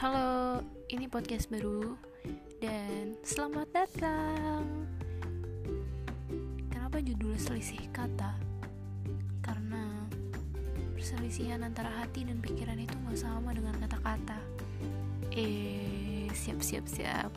Halo, ini podcast baru dan selamat datang. Kenapa judul selisih kata? Karena perselisihan antara hati dan pikiran itu gak sama dengan kata-kata. Eh, siap siap siap.